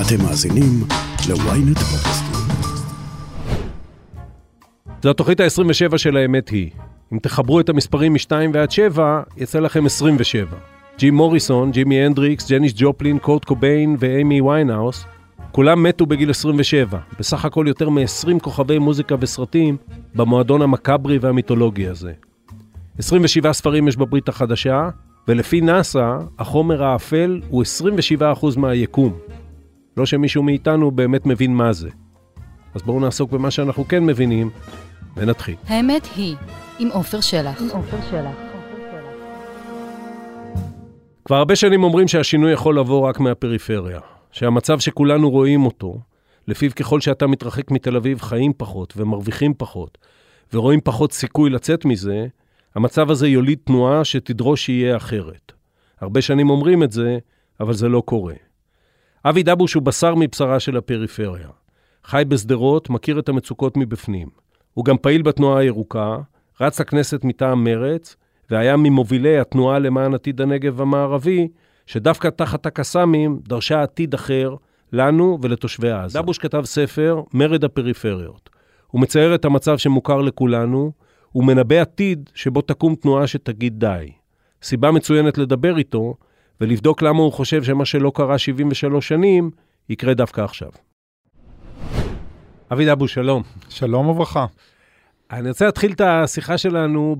אתם מאזינים ל-ynet פודקאסטים. זו התוכנית ה-27 של האמת היא. אם תחברו את המספרים מ-2 ועד 7, יצא לכם 27. ג'ים מוריסון, ג'ימי הנדריקס, ג'ניס ג'ופלין, קורט קוביין ואימי ויינהאוס, כולם מתו בגיל 27. בסך הכל יותר מ-20 כוכבי מוזיקה וסרטים במועדון המקאברי והמיתולוגי הזה. 27 ספרים יש בברית החדשה, ולפי נאס"א, החומר האפל הוא 27% מהיקום. לא שמישהו מאיתנו באמת מבין מה זה. אז בואו נעסוק במה שאנחנו כן מבינים, ונתחיל. האמת היא, עם עופר שלח. כבר הרבה שנים אומרים שהשינוי יכול לבוא רק מהפריפריה. שהמצב שכולנו רואים אותו, לפיו ככל שאתה מתרחק מתל אביב חיים פחות ומרוויחים פחות, ורואים פחות סיכוי לצאת מזה, המצב הזה יוליד תנועה שתדרוש שיהיה אחרת. הרבה שנים אומרים את זה, אבל זה לא קורה. אבי דבוש הוא בשר מבשרה של הפריפריה. חי בשדרות, מכיר את המצוקות מבפנים. הוא גם פעיל בתנועה הירוקה, רץ לכנסת מטעם מרץ, והיה ממובילי התנועה למען עתיד הנגב המערבי, שדווקא תחת הקסאמים דרשה עתיד אחר לנו ולתושבי עזה. דבוש כתב ספר, מרד הפריפריות. הוא מצייר את המצב שמוכר לכולנו, הוא מנבא עתיד שבו תקום תנועה שתגיד די. סיבה מצוינת לדבר איתו, ולבדוק למה הוא חושב שמה שלא קרה 73 שנים, יקרה דווקא עכשיו. אבי דבוש, שלום. שלום וברכה. אני רוצה להתחיל את השיחה שלנו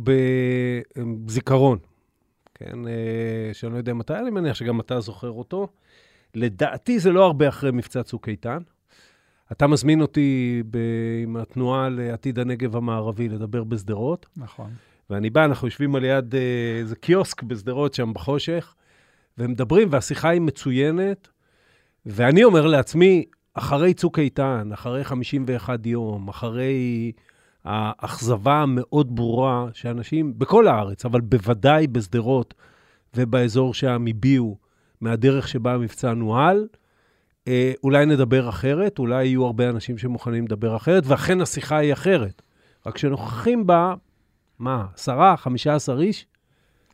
בזיכרון. כן, אה, שאני לא יודע מתי, אני מניח שגם אתה זוכר אותו. לדעתי זה לא הרבה אחרי מבצע צוק איתן. אתה מזמין אותי ב... עם התנועה לעתיד הנגב המערבי לדבר בשדרות. נכון. ואני בא, אנחנו יושבים על יד אה, איזה קיוסק בשדרות שם בחושך, ומדברים, והשיחה היא מצוינת. ואני אומר לעצמי, אחרי צוק איתן, אחרי 51 יום, אחרי האכזבה המאוד ברורה שאנשים בכל הארץ, אבל בוודאי בשדרות ובאזור שם הביעו מהדרך שבה המבצע נוהל, אה, אולי נדבר אחרת, אולי יהיו הרבה אנשים שמוכנים לדבר אחרת, ואכן השיחה היא אחרת. רק שנוכחים בה, מה, עשרה, חמישה עשר איש?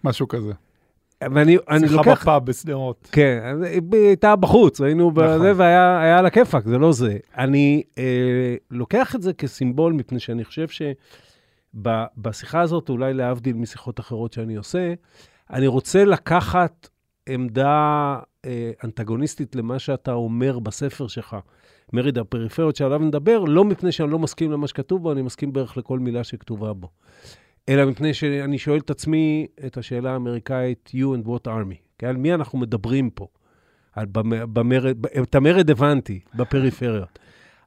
משהו כזה. ואני אני שיחה לוקח... בפאב בשדרות. כן, היא הייתה בחוץ, היינו נכון. בזה, והיה היה על הכיפאק, זה לא זה. אני אה, לוקח את זה כסימבול, מפני שאני חושב שבשיחה הזאת, אולי להבדיל משיחות אחרות שאני עושה, אני רוצה לקחת עמדה אה, אנטגוניסטית למה שאתה אומר בספר שלך, מרד הפריפריות שעליו נדבר, לא מפני שאני לא מסכים למה שכתוב בו, אני מסכים בערך לכל מילה שכתובה בו. אלא מפני שאני שואל את עצמי את השאלה האמריקאית, you and what army? כן? על מי אנחנו מדברים פה? על במ- במרד, את המרד הבנתי, בפריפריות.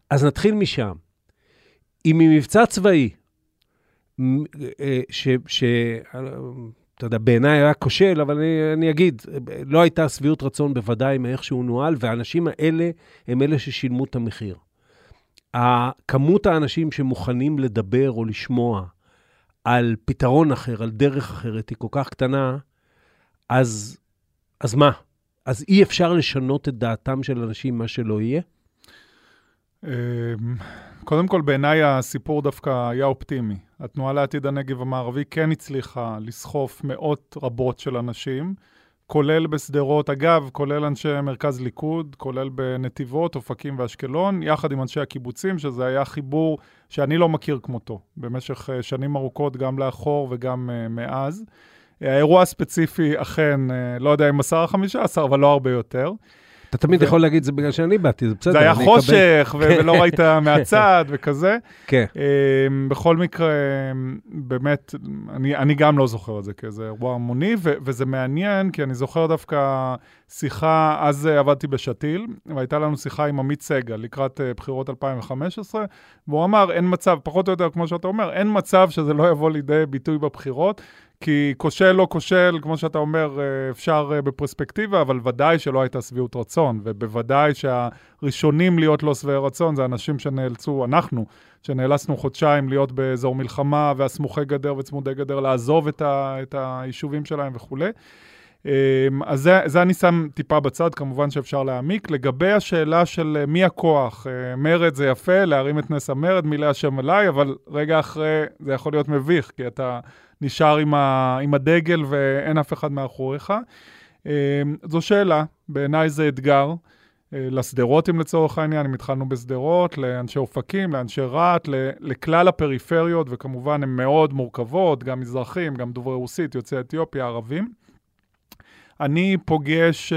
אז נתחיל משם. אם ממבצע צבאי, אה, ש... ש אתה יודע, בעיניי היה כושל, אבל אני, אני אגיד, לא הייתה שביעות רצון בוודאי מאיך שהוא נוהל, והאנשים האלה הם אלה ששילמו את המחיר. כמות האנשים שמוכנים לדבר או לשמוע על פתרון אחר, על דרך אחרת, היא כל כך קטנה, אז, אז מה? אז אי אפשר לשנות את דעתם של אנשים, מה שלא יהיה? אמ, קודם כל, בעיניי הסיפור דווקא היה אופטימי. התנועה לעתיד הנגב המערבי כן הצליחה לסחוף מאות רבות של אנשים, כולל בשדרות, אגב, כולל אנשי מרכז ליכוד, כולל בנתיבות, אופקים ואשקלון, יחד עם אנשי הקיבוצים, שזה היה חיבור שאני לא מכיר כמותו, במשך אה, שנים ארוכות, גם לאחור וגם uh, מאז. האירוע הספציפי אכן, uh, לא יודע אם 10 15, אבל לא הרבה יותר. אתה תמיד יכול להגיד זה בגלל שאני באתי, זה בסדר. זה היה חושך, ולא ראית מהצד וכזה. כן. אמ, בכל מקרה, אמ, באמת, אני, אני גם לא זוכר את זה כאיזה אירוע המוני, וזה מעניין, כי אני זוכר דווקא שיחה, אז אה, עבדתי בשתיל, והייתה לנו שיחה עם עמית סגל לקראת אה, בחירות 2015, והוא אמר, אין מצב, פחות או יותר כמו שאתה אומר, אין מצב שזה לא יבוא לידי ביטוי בבחירות. כי כושל לא כושל, כמו שאתה אומר, אה, אפשר אה, בפרספקטיבה, אבל ודאי שלא הייתה שביעות רצון, ובוודאי שהראשונים להיות לא שבעי רצון זה אנשים שנאלצו, אנחנו, שנאלצנו חודשיים להיות באזור מלחמה, והסמוכי גדר וצמודי גדר, לעזוב את, ה, את היישובים שלהם וכולי. אמ, אז זה, זה אני שם טיפה בצד, כמובן שאפשר להעמיק. לגבי השאלה של אה, מי הכוח, מרד זה יפה, להרים את נס המרד, מי להשם עליי, אבל רגע אחרי זה יכול להיות מביך, כי אתה נשאר עם, ה, עם הדגל ואין אף אחד מאחוריך. אמ, זו שאלה, בעיניי זה אתגר. אה, לשדרותים לצורך העניין, אם התחלנו בשדרות, לאנשי אופקים, לאנשי רהט, לכלל הפריפריות, וכמובן הן מאוד מורכבות, גם מזרחים, גם דוברי רוסית, יוצאי אתיופיה, ערבים. אני פוגש uh,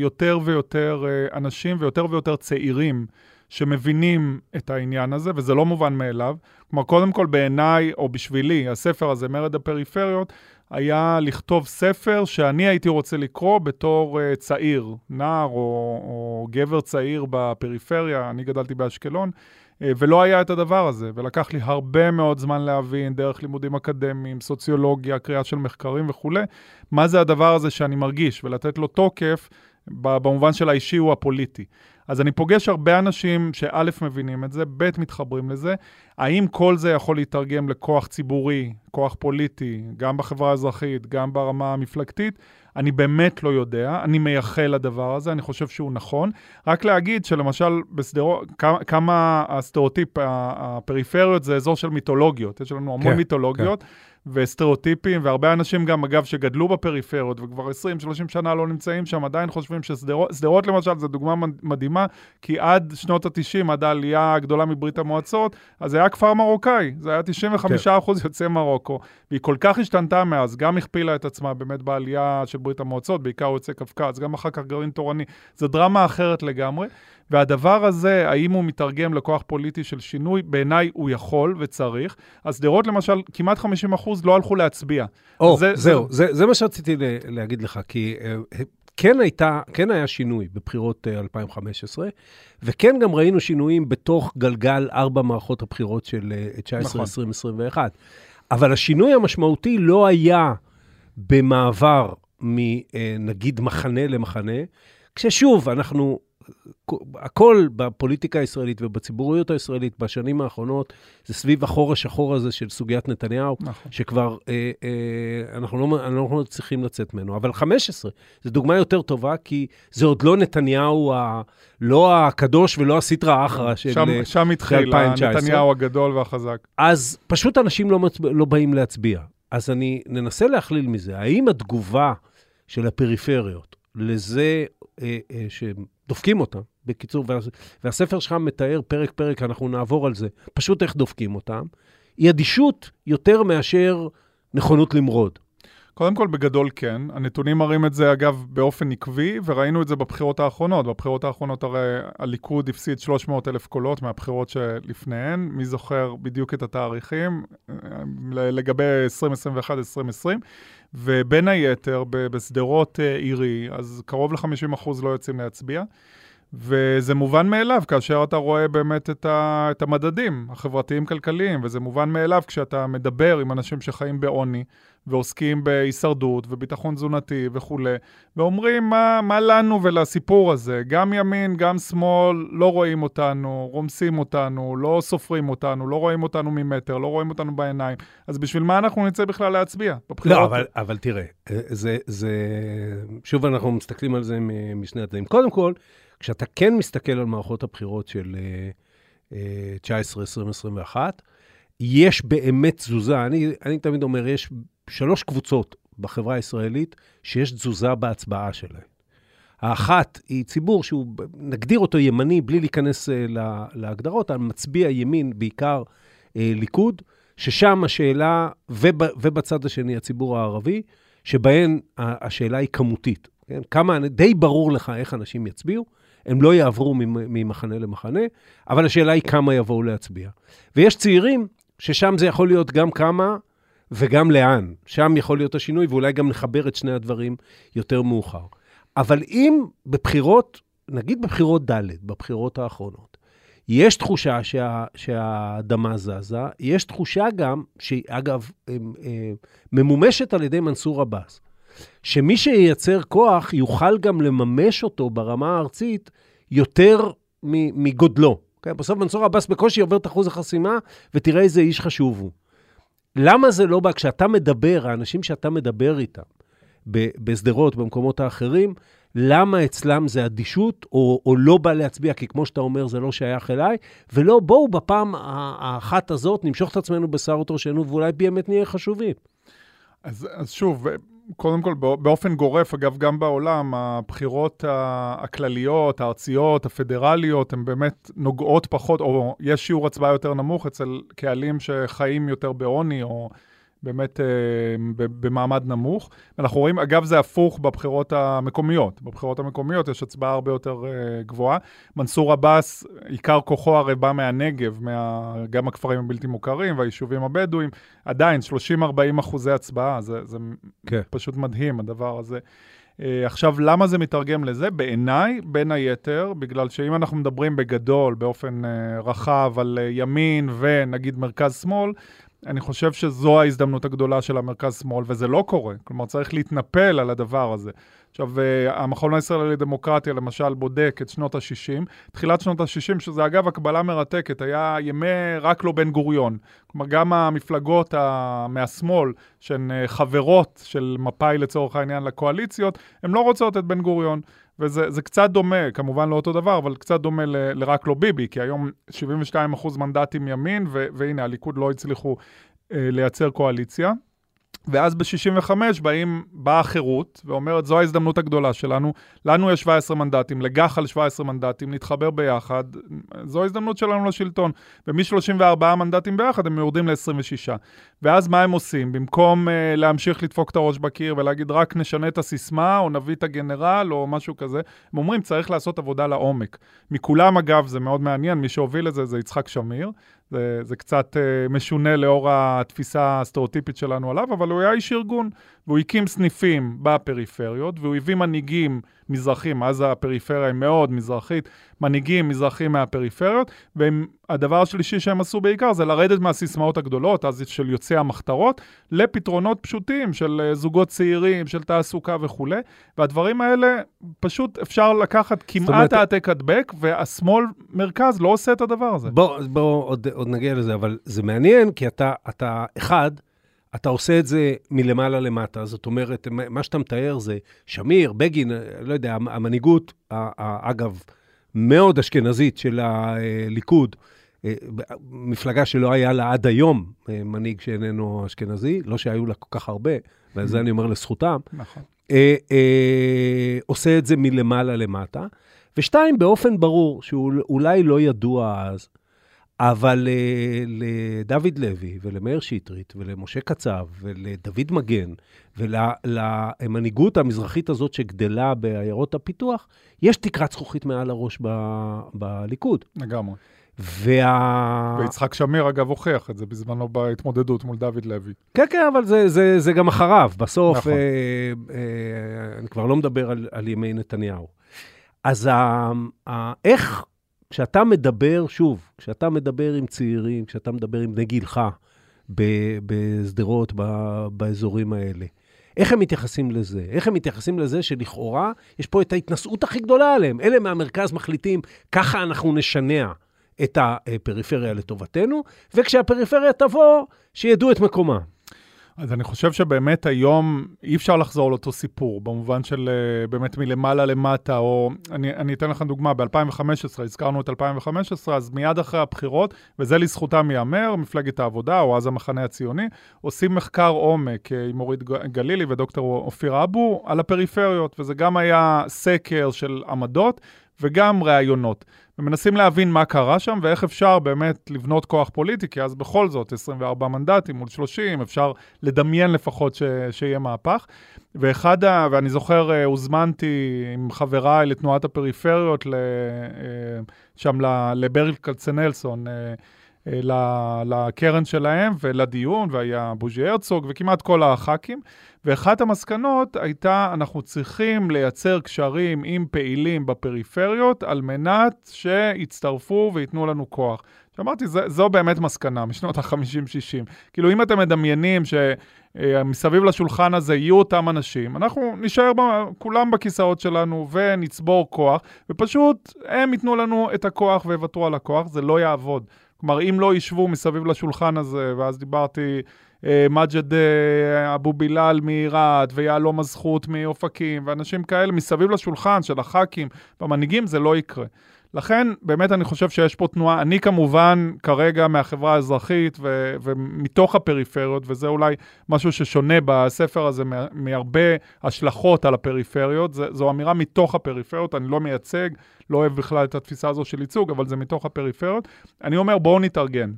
יותר ויותר אנשים ויותר ויותר צעירים שמבינים את העניין הזה, וזה לא מובן מאליו. כלומר, קודם כל בעיניי, או בשבילי, הספר הזה, מרד הפריפריות, היה לכתוב ספר שאני הייתי רוצה לקרוא בתור uh, צעיר, נער או, או גבר צעיר בפריפריה, אני גדלתי באשקלון, uh, ולא היה את הדבר הזה, ולקח לי הרבה מאוד זמן להבין, דרך לימודים אקדמיים, סוציולוגיה, קריאה של מחקרים וכולי, מה זה הדבר הזה שאני מרגיש, ולתת לו תוקף במובן של האישי הוא הפוליטי. אז אני פוגש הרבה אנשים שא' מבינים את זה, ב' מתחברים לזה. האם כל זה יכול להתרגם לכוח ציבורי, כוח פוליטי, גם בחברה האזרחית, גם ברמה המפלגתית? אני באמת לא יודע, אני מייחל לדבר הזה, אני חושב שהוא נכון. רק להגיד שלמשל כמה, כמה הסטריאוטיפ, הפריפריות זה אזור של מיתולוגיות, יש לנו המון כן, מיתולוגיות. כן. וסטריאוטיפים, והרבה אנשים גם, אגב, שגדלו בפריפריות וכבר 20-30 שנה לא נמצאים שם, עדיין חושבים ששדרות, שדרות למשל, זו דוגמה מדהימה, כי עד שנות ה-90, עד העלייה הגדולה מברית המועצות, אז זה היה כפר מרוקאי, זה היה 95 כן. אחוז יוצאי מרוקו, והיא כל כך השתנתה מאז, גם הכפילה את עצמה באמת בעלייה של ברית המועצות, בעיקר יוצאי קווקז, גם אחר כך גרעין תורני, זו דרמה אחרת לגמרי. והדבר הזה, האם הוא מתרגם לכוח פוליטי של שינוי? בעיניי הוא יכול וצריך. אז שדרות למשל, כמעט 50 אחוז לא הלכו להצביע. או, זה, זהו, זה, זה, זה מה שרציתי להגיד לך, כי uh, כן, הייתה, כן היה שינוי בבחירות uh, 2015, וכן גם ראינו שינויים בתוך גלגל ארבע מערכות הבחירות של uh, 19, נכון. 20, 21. אבל השינוי המשמעותי לא היה במעבר מנגיד מחנה למחנה, כששוב, אנחנו הכל בפוליטיקה הישראלית ובציבוריות הישראלית בשנים האחרונות, זה סביב החור השחור הזה של סוגיית נתניהו, נכון. שכבר אה, אה, אנחנו, לא, אנחנו לא צריכים לצאת ממנו. אבל 15, זו דוגמה יותר טובה, כי זה עוד לא נתניהו, ה, לא הקדוש ולא הסטרא אחרא של 2019. שם, שם התחיל נתניהו הגדול והחזק. אז פשוט אנשים לא, מצב... לא באים להצביע. אז אני ננסה להכליל מזה, האם התגובה של הפריפריות לזה אה, אה, שדופקים אותם, בקיצור, וה, והספר שלך מתאר פרק-פרק, אנחנו נעבור על זה, פשוט איך דופקים אותם, היא אדישות יותר מאשר נכונות למרוד. קודם כל, בגדול כן. הנתונים מראים את זה, אגב, באופן עקבי, וראינו את זה בבחירות האחרונות. בבחירות האחרונות הרי הליכוד הפסיד 300 אלף קולות מהבחירות שלפניהן. מי זוכר בדיוק את התאריכים אה, לגבי 2021-2020? ובין היתר, בשדרות אה, עירי, אז קרוב ל-50% לא יוצאים להצביע. וזה מובן מאליו כאשר אתה רואה באמת את, ה, את המדדים החברתיים-כלכליים, וזה מובן מאליו כשאתה מדבר עם אנשים שחיים בעוני ועוסקים בהישרדות וביטחון תזונתי וכולי, ואומרים מה, מה לנו ולסיפור הזה. גם ימין, גם שמאל, לא רואים אותנו, רומסים אותנו, לא סופרים אותנו, לא רואים אותנו ממטר, לא רואים אותנו בעיניים. אז בשביל מה אנחנו נצא בכלל להצביע בבחירות? לא, אבל, אבל תראה, זה, זה... שוב אנחנו מסתכלים על זה משני הצדדים. קודם כל, כשאתה כן מסתכל על מערכות הבחירות של 19, 20, 21, יש באמת תזוזה. אני, אני תמיד אומר, יש שלוש קבוצות בחברה הישראלית שיש תזוזה בהצבעה שלהן. האחת היא ציבור שהוא, נגדיר אותו ימני בלי להיכנס uh, להגדרות, מצביע ימין, בעיקר uh, ליכוד, ששם השאלה, וב, ובצד השני הציבור הערבי, שבהן השאלה היא כמותית. כן? כמה, די ברור לך איך אנשים יצביעו, הם לא יעברו ממחנה למחנה, אבל השאלה היא כמה יבואו להצביע. ויש צעירים ששם זה יכול להיות גם כמה וגם לאן. שם יכול להיות השינוי, ואולי גם נחבר את שני הדברים יותר מאוחר. אבל אם בבחירות, נגיד בבחירות ד', בבחירות האחרונות, יש תחושה שה, שהאדמה זזה, יש תחושה גם, שהיא אגב ממומשת על ידי מנסור עבאס, שמי שייצר כוח יוכל גם לממש אותו ברמה הארצית יותר מגודלו. Okay? כן, בסוף מנסור עבאס בקושי עובר את אחוז החסימה, ותראה איזה איש חשוב הוא. למה זה לא בא? כשאתה מדבר, האנשים שאתה מדבר איתם, בשדרות, במקומות האחרים, למה אצלם זה אדישות, או, או לא בא להצביע, כי כמו שאתה אומר, זה לא שייך אליי, ולא, בואו בפעם האחת הזאת נמשוך את עצמנו בשערות ראשנו, ואולי באמת נהיה חשובים. אז, אז שוב, קודם כל, באופן גורף, אגב, גם בעולם, הבחירות הכלליות, הארציות, הפדרליות, הן באמת נוגעות פחות, או יש שיעור הצבעה יותר נמוך אצל קהלים שחיים יותר בעוני, או באמת אה, במעמד נמוך. אנחנו רואים, אגב, זה הפוך בבחירות המקומיות. בבחירות המקומיות יש הצבעה הרבה יותר אה, גבוהה. מנסור עבאס, עיקר כוחו הרי בא מהנגב, מה, גם הכפרים הבלתי מוכרים והיישובים הבדואים. עדיין, 30-40 אחוזי הצבעה, זה, זה כן. פשוט מדהים, הדבר הזה. Uh, עכשיו, למה זה מתרגם לזה? בעיניי, בין היתר, בגלל שאם אנחנו מדברים בגדול, באופן uh, רחב, על uh, ימין ונגיד מרכז-שמאל, אני חושב שזו ההזדמנות הגדולה של המרכז-שמאל, וזה לא קורה. כלומר, צריך להתנפל על הדבר הזה. עכשיו, אה, המכון הישראלי לדמוקרטיה, למשל, בודק את שנות ה-60. תחילת שנות ה-60, שזה אגב הקבלה מרתקת, היה ימי רק לא בן גוריון. כלומר, גם המפלגות מהשמאל, שהן אה, חברות של מפא"י לצורך העניין לקואליציות, הן לא רוצות את בן גוריון. וזה קצת דומה, כמובן לא אותו דבר, אבל קצת דומה ל, לרק לא ביבי, כי היום 72% מנדטים ימין, ו, והנה, הליכוד לא הצליחו אה, לייצר קואליציה. ואז ב-65 באים, באה החירות, ואומרת, זו ההזדמנות הגדולה שלנו, לנו יש 17 מנדטים, לגח"ל 17 מנדטים, נתחבר ביחד, זו ההזדמנות שלנו לשלטון. ומ-34 מנדטים ביחד הם יורדים ל-26. ואז מה הם עושים? במקום uh, להמשיך לדפוק את הראש בקיר ולהגיד, רק נשנה את הסיסמה, או נביא את הגנרל, או משהו כזה, הם אומרים, צריך לעשות עבודה לעומק. מכולם, אגב, זה מאוד מעניין, מי שהוביל את זה זה יצחק שמיר, זה, זה קצת uh, משונה לאור התפיסה הסטריאוטיפית שלנו עליו, אבל הוא היה איש ארגון, והוא הקים סניפים בפריפריות, והוא הביא מנהיגים מזרחים, אז הפריפריה היא מאוד מזרחית, מנהיגים מזרחים מהפריפריות, והדבר השלישי שהם עשו בעיקר זה לרדת מהסיסמאות הגדולות, אז של יוצאי המחתרות, לפתרונות פשוטים של אה, זוגות צעירים, של תעסוקה וכולי, והדברים האלה פשוט אפשר לקחת כמעט העתק הדבק, והשמאל מרכז לא עושה את הדבר הזה. בוא, בוא עוד, עוד נגיע לזה, אבל זה מעניין, כי אתה, אתה אחד, אתה עושה את זה מלמעלה למטה. זאת אומרת, מה שאתה מתאר זה שמיר, בגין, לא יודע, המנהיגות, אגב, מאוד אשכנזית של הליכוד, אה, מפלגה שלא היה לה עד היום אה, מנהיג שאיננו אשכנזי, לא שהיו לה כל כך הרבה, ועל זה אני אומר לזכותם. נכון. אה, עושה את זה מלמעלה למטה. ושתיים, באופן ברור, שהוא אולי לא ידוע אז, אבל uh, לדוד לוי ולמאיר שטרית ולמשה קצב ולדוד מגן ולמנהיגות המזרחית הזאת שגדלה בעיירות הפיתוח, יש תקרת זכוכית מעל הראש ב, בליכוד. לגמרי. וה... ויצחק שמיר, אגב, הוכיח את זה בזמנו בהתמודדות מול דוד לוי. כן, כן, אבל זה, זה, זה גם אחריו. בסוף, נכון. אה, אה, אני כבר לא מדבר על, על ימי נתניהו. אז ה, ה, איך כשאתה מדבר, שוב, כשאתה מדבר עם צעירים, כשאתה מדבר עם בני גילך בשדרות, באזורים האלה, איך הם מתייחסים לזה? איך הם מתייחסים לזה שלכאורה יש פה את ההתנשאות הכי גדולה עליהם? אלה מהמרכז מחליטים, ככה אנחנו נשנע את הפריפריה לטובתנו, וכשהפריפריה תבוא, שידעו את מקומה. אז אני חושב שבאמת היום אי אפשר לחזור לאותו סיפור, במובן של uh, באמת מלמעלה למטה, או אני, אני אתן לך דוגמה, ב-2015, הזכרנו את 2015, אז מיד אחרי הבחירות, וזה לזכותם ייאמר, מפלגת העבודה, או אז המחנה הציוני, עושים מחקר עומק אה, עם אורית גלילי ודוקטור אופיר אבו על הפריפריות, וזה גם היה סקר של עמדות וגם ראיונות. ומנסים להבין מה קרה שם ואיך אפשר באמת לבנות כוח פוליטי, כי אז בכל זאת 24 מנדטים מול 30, אפשר לדמיין לפחות ש, שיהיה מהפך. ואחד, ה, ואני זוכר, אה, הוזמנתי עם חבריי לתנועת הפריפריות, אה, שם לברל כצנלסון. אה, לקרן שלהם ולדיון, והיה בוז'י הרצוג וכמעט כל הח"כים. ואחת המסקנות הייתה, אנחנו צריכים לייצר קשרים עם פעילים בפריפריות על מנת שיצטרפו וייתנו לנו כוח. שאמרתי, זו באמת מסקנה משנות ה-50-60. כאילו, אם אתם מדמיינים שמסביב לשולחן הזה יהיו אותם אנשים, אנחנו נישאר ב, כולם בכיסאות שלנו ונצבור כוח, ופשוט הם ייתנו לנו את הכוח ויוותרו על הכוח, זה לא יעבוד. כלומר, אם לא ישבו מסביב לשולחן הזה, ואז דיברתי אה, מג'ד אה, אבו בילאל מרהט, ויהלום הזכות מאופקים, ואנשים כאלה מסביב לשולחן של הח"כים והמנהיגים, זה לא יקרה. לכן, באמת אני חושב שיש פה תנועה, אני כמובן כרגע מהחברה האזרחית ו- ומתוך הפריפריות, וזה אולי משהו ששונה בספר הזה מהרבה השלכות על הפריפריות, זה, זו אמירה מתוך הפריפריות, אני לא מייצג, לא אוהב בכלל את התפיסה הזו של ייצוג, אבל זה מתוך הפריפריות. אני אומר, בואו נתארגן.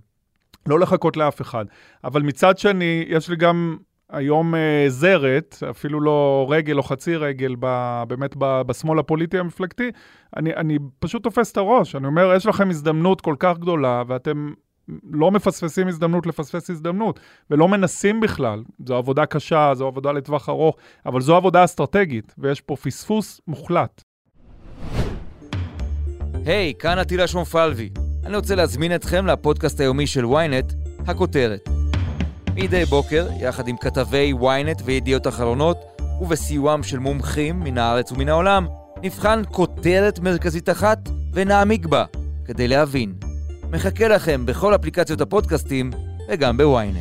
לא לחכות לאף אחד. אבל מצד שני, יש לי גם היום אה, זרת, אפילו לא רגל או חצי רגל, ב, באמת ב, בשמאל הפוליטי המפלגתי, אני, אני פשוט תופס את הראש. אני אומר, יש לכם הזדמנות כל כך גדולה, ואתם לא מפספסים הזדמנות לפספס הזדמנות, ולא מנסים בכלל. זו עבודה קשה, זו עבודה לטווח ארוך, אבל זו עבודה אסטרטגית, ויש פה פספוס מוחלט. היי, hey, כאן עטילה שומפלבי. אני רוצה להזמין אתכם לפודקאסט היומי של ynet, הכותרת. מדי בוקר, יחד עם כתבי ynet וידיעות אחרונות, ובסיועם של מומחים מן הארץ ומן העולם, נבחן כותרת מרכזית אחת ונעמיק בה, כדי להבין. מחכה לכם בכל אפליקציות הפודקאסטים וגם בוויינט.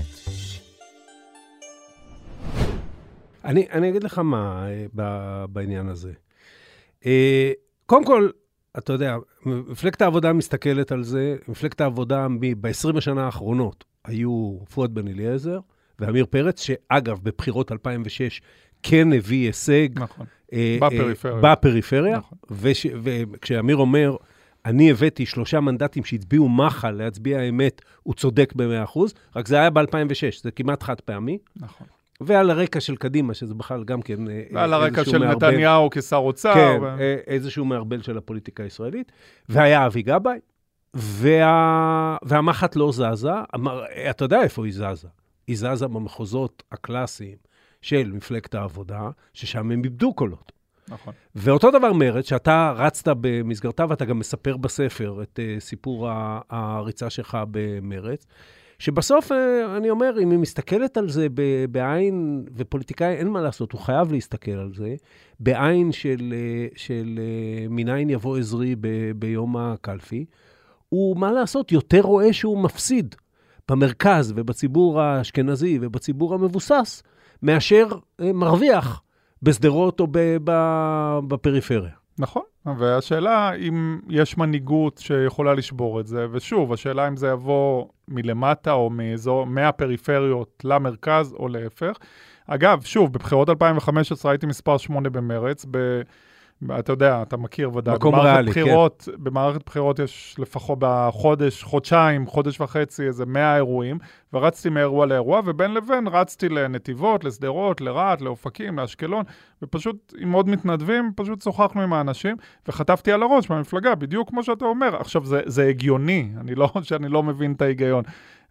אני, אני אגיד לך מה אה, בעניין הזה. אה, קודם כל, אתה יודע, מפלגת העבודה מסתכלת על זה, מפלגת העבודה ב-20 השנה האחרונות היו פואד בן אליעזר ואמיר פרץ, שאגב, בבחירות 2006 כן הביא הישג. נכון, אה, בפריפריה. אה, בפריפריה, נכון. וש, וכשאמיר אומר, אני הבאתי שלושה מנדטים שהצביעו מחל להצביע אמת, הוא צודק ב-100%, רק זה היה ב-2006, זה כמעט חד פעמי. נכון. ועל הרקע של קדימה, שזה בכלל גם כן... אה, ועל הרקע של מערבל, נתניהו כשר אוצר. כן, ו... איזשהו מערבל של הפוליטיקה הישראלית. והיה אבי גבאי, וה... והמחט לא זזה. אתה יודע איפה היא זזה. היא זזה במחוזות הקלאסיים של מפלגת העבודה, ששם הם איבדו קולות. נכון. ואותו דבר מרצ, שאתה רצת במסגרתה, ואתה גם מספר בספר את uh, סיפור הריצה שלך במרצ, שבסוף, uh, אני אומר, אם היא מסתכלת על זה בעין, ופוליטיקאי, אין מה לעשות, הוא חייב להסתכל על זה, בעין של, uh, של uh, מניין יבוא עזרי ב, ביום הקלפי, הוא, מה לעשות, יותר רואה שהוא מפסיד במרכז ובציבור האשכנזי ובציבור המבוסס, מאשר מרוויח בשדרות או בפריפריה. נכון, והשאלה אם יש מנהיגות שיכולה לשבור את זה, ושוב, השאלה אם זה יבוא מלמטה או מאזור, מהפריפריות למרכז או להפך. אגב, שוב, בבחירות 2015 הייתי מספר 8 במרץ, ב... אתה יודע, אתה מכיר ודאי. מקום ריאלי, בחירות, כן. במערכת בחירות יש לפחות בחודש, חודשיים, חודש וחצי, איזה 100 אירועים, ורצתי מאירוע לאירוע, ובין לבין רצתי לנתיבות, לשדרות, לרהט, לאופקים, לאשקלון, ופשוט עם עוד מתנדבים, פשוט שוחחנו עם האנשים, וחטפתי על הראש מהמפלגה, בדיוק כמו שאתה אומר. עכשיו, זה, זה הגיוני, אני לא, שאני לא מבין את ההיגיון.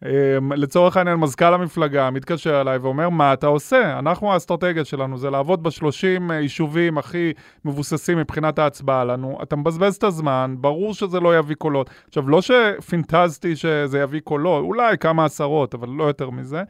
אמ, לצורך העניין, מזכ"ל המפלגה מתקשר אליי ואומר, מה אתה עושה? אנחנו, האסטרטגיה שלנו זה לעבוד בשלושים אה, יישובים הכי מבוססים מבחינת ההצבעה לנו. אתה מבזבז את הזמן, ברור שזה לא יביא קולות. עכשיו, לא שפינטזתי שזה יביא קולות, אולי כמה עשרות, אבל לא יותר מזה.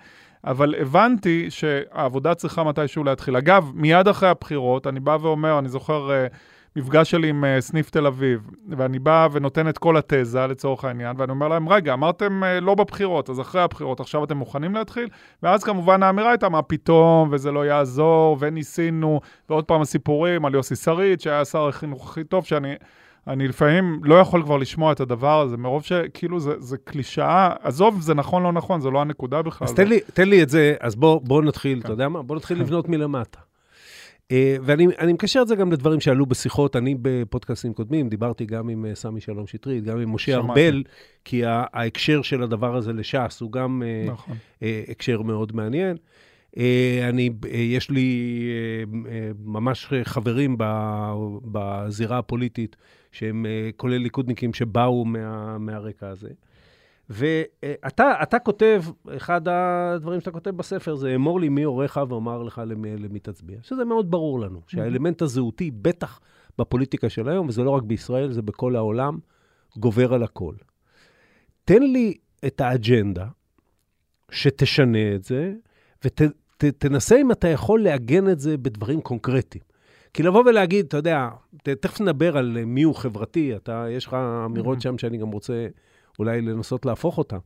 אבל הבנתי שהעבודה צריכה מתישהו להתחיל. אגב, מיד אחרי הבחירות, אני בא ואומר, אני זוכר... Uh, מפגש שלי עם uh, סניף תל אביב, ואני בא ונותן את כל התזה לצורך העניין, ואני אומר להם, רגע, אמרתם uh, לא בבחירות, אז אחרי הבחירות, עכשיו אתם מוכנים להתחיל? ואז כמובן האמירה הייתה, מה פתאום, וזה לא יעזור, וניסינו, ועוד פעם הסיפורים על יוסי שריד, שהיה שר החינוך הכי טוב, שאני... אני לפעמים לא יכול כבר לשמוע את הדבר הזה, מרוב שכאילו זה, זה קלישאה, עזוב, זה נכון, לא נכון, זה לא הנקודה בכלל. אז תן לי, תן לי את זה, אז בוא, בוא נתחיל, כן. אתה יודע מה? בוא נתחיל לבנות מלמטה. אה, ואני מקשר את זה גם לדברים שעלו בשיחות. אני בפודקאסטים קודמים דיברתי גם עם אה, סמי שלום שטרית, גם עם משה ארבל, כי ההקשר של הדבר הזה לש"ס הוא גם אה, נכון. הקשר מאוד מעניין. אני, יש לי ממש חברים בזירה הפוליטית, שהם כולל ליכודניקים שבאו מה, מהרקע הזה. ואתה כותב, אחד הדברים שאתה כותב בספר זה, אמור לי מי הוריך ואומר לך למי, למי תצביע. שזה מאוד ברור לנו, שהאלמנט הזהותי, בטח בפוליטיקה של היום, וזה לא רק בישראל, זה בכל העולם, גובר על הכל. תן לי את האג'נדה שתשנה את זה, ותנסה ות, אם אתה יכול לעגן את זה בדברים קונקרטיים. כי לבוא ולהגיד, אתה יודע, תכף נדבר על מי הוא חברתי, אתה, יש לך אמירות שם שאני גם רוצה אולי לנסות להפוך אותם.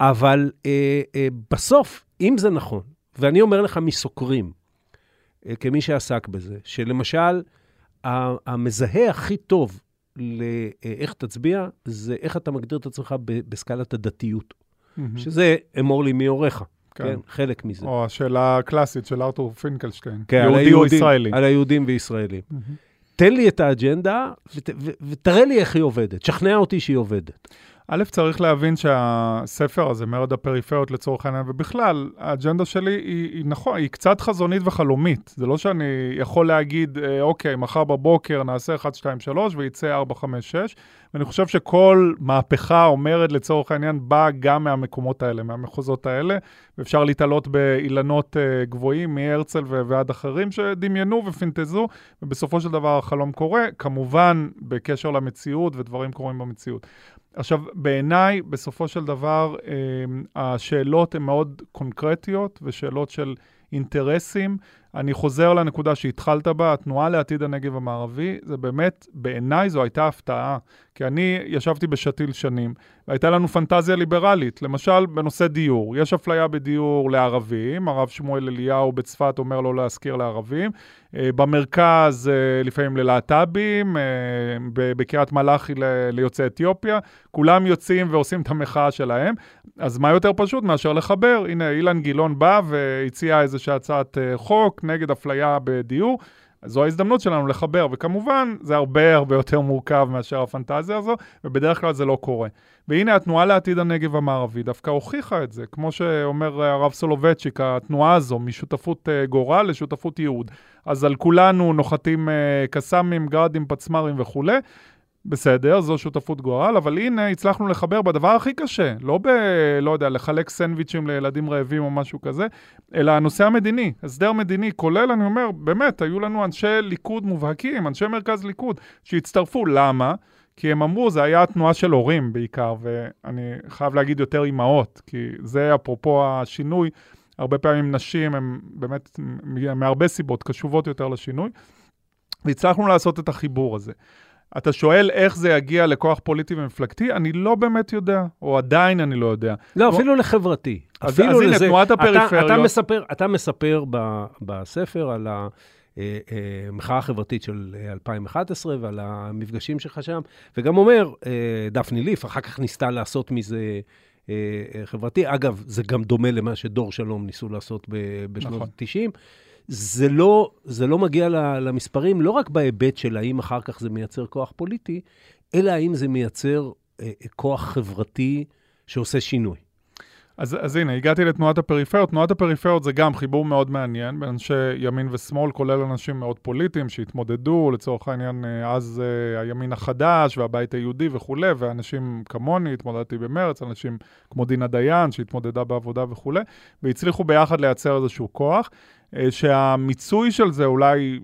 אבל אה, אה, בסוף, אם זה נכון, ואני אומר לך מסוקרים, אה, כמי שעסק בזה, שלמשל, המזהה הכי טוב לאיך תצביע, זה איך אתה מגדיר את עצמך בסקלת הדתיות, מהמם. שזה אמור לי מי הוריך, כן. כן, חלק מזה. או השאלה הקלאסית של ארתור פינקלשטיין. כן, יהודי או היהודים- ישראלי. על היהודים וישראלים. מהמם. תן לי את האג'נדה ות, ו, ותראה לי איך היא עובדת, שכנע אותי שהיא עובדת. א', צריך להבין שהספר הזה, מרד הפריפריות לצורך העניין, ובכלל, האג'נדה שלי היא, היא נכון, היא קצת חזונית וחלומית. זה לא שאני יכול להגיד, אה, אוקיי, מחר בבוקר נעשה 1, 2, 3 וייצא 4, 5, 6, ואני חושב שכל מהפכה או מרד לצורך העניין באה גם מהמקומות האלה, מהמחוזות האלה, ואפשר להתעלות באילנות אה, גבוהים מהרצל ועד אחרים שדמיינו ופינטזו, ובסופו של דבר החלום קורה, כמובן בקשר למציאות ודברים קורים במציאות. עכשיו, בעיניי, בסופו של דבר, אה, השאלות הן מאוד קונקרטיות ושאלות של אינטרסים. אני חוזר לנקודה שהתחלת בה, התנועה לעתיד הנגב המערבי, זה באמת, בעיניי זו הייתה הפתעה. כי אני ישבתי בשתיל שנים, והייתה לנו פנטזיה ליברלית, למשל בנושא דיור. יש אפליה בדיור לערבים, הרב שמואל אליהו בצפת אומר לא להשכיר לערבים. אה, במרכז, אה, לפעמים ללהט"בים, אה, בקריית מלאכי ליוצאי אתיופיה. כולם יוצאים ועושים את המחאה שלהם. אז מה יותר פשוט מאשר לחבר? הנה, אילן גילאון בא והציע איזושהי הצעת אה, נגד אפליה בדיור. זו ההזדמנות שלנו לחבר, וכמובן, זה הרבה הרבה יותר מורכב מאשר הפנטזיה הזו, ובדרך כלל זה לא קורה. והנה, התנועה לעתיד הנגב המערבי דווקא הוכיחה את זה. כמו שאומר הרב סולובייצ'יק, התנועה הזו, משותפות אה, גורל לשותפות ייעוד. אז על כולנו נוחתים אה, קסאמים, גראדים, פצמ"רים וכולי. בסדר, זו שותפות גורל, אבל הנה הצלחנו לחבר בדבר הכי קשה, לא ב... לא יודע, לחלק סנדוויצ'ים לילדים רעבים או משהו כזה, אלא הנושא המדיני, הסדר מדיני, כולל, אני אומר, באמת, היו לנו אנשי ליכוד מובהקים, אנשי מרכז ליכוד, שהצטרפו. למה? כי הם אמרו, זה היה תנועה של הורים בעיקר, ואני חייב להגיד יותר אימהות, כי זה אפרופו השינוי, הרבה פעמים נשים הן באמת, מהרבה סיבות, קשובות יותר לשינוי, והצלחנו לעשות את החיבור הזה. אתה שואל איך זה יגיע לכוח פוליטי ומפלגתי? אני לא באמת יודע, או עדיין אני לא יודע. לא, אפילו לחברתי. אז- אפילו אז הנה, לזה. תנועת אתה- הפריפריות- אתה מספר, אתה מספר ב, בספר על המחאה החברתית של אה, 2011 ועל המפגשים שלך שם, וגם אומר, אה, דפני ליף, אחר כך ניסתה לעשות מזה... אה, אה, חברתי. אגב, זה גם דומה למה שדור שלום ניסו לעשות בשנות נכון. ה-90. זה לא, זה לא מגיע למספרים, לא רק בהיבט של האם אחר כך זה מייצר כוח פוליטי, אלא האם זה מייצר אה, כוח חברתי שעושה שינוי. אז, אז הנה, הגעתי לתנועת הפריפריות. תנועת הפריפריות זה גם חיבור מאוד מעניין בין אנשי ימין ושמאל, כולל אנשים מאוד פוליטיים שהתמודדו, לצורך העניין, אה, אז uh, הימין החדש והבית היהודי וכולי, ואנשים כמוני, התמודדתי במרץ, אנשים כמו דינה דיין שהתמודדה בעבודה וכולי, והצליחו ביחד לייצר איזשהו כוח. אה, שהמיצוי של זה אולי,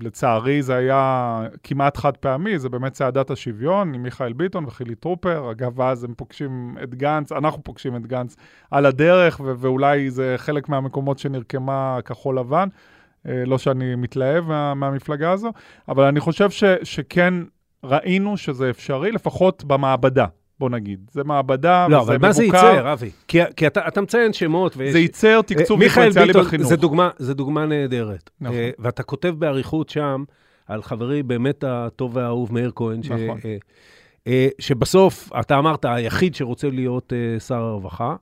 לצערי, זה היה כמעט חד פעמי, זה באמת צעדת השוויון עם מיכאל ביטון וחילי טרופר. אגב, אז הם פוגשים את גנץ, אנחנו פוגשים את גנץ על הדרך, ו- ואולי זה חלק מהמקומות שנרקמה כחול לבן. אה, לא שאני מתלהב מה, מהמפלגה הזו, אבל אני חושב ש, שכן ראינו שזה אפשרי, לפחות במעבדה, בוא נגיד. זה מעבדה, לא, וזה אבל מה זה מבוקר. ייצר, אבי? כי, כי אתה, אתה מציין שמות, ויש... זה ייצר תקצוב אה, מיכאל דיפרנציאלי ביטון, בחינוך. זה דוגמה, זה דוגמה נהדרת. נכון. אה, ואתה כותב באריכות שם על חברי באמת הטוב והאהוב מאיר כהן, ש, נכון. אה, אה, שבסוף, אתה אמרת, היחיד שרוצה להיות אה, שר הרווחה.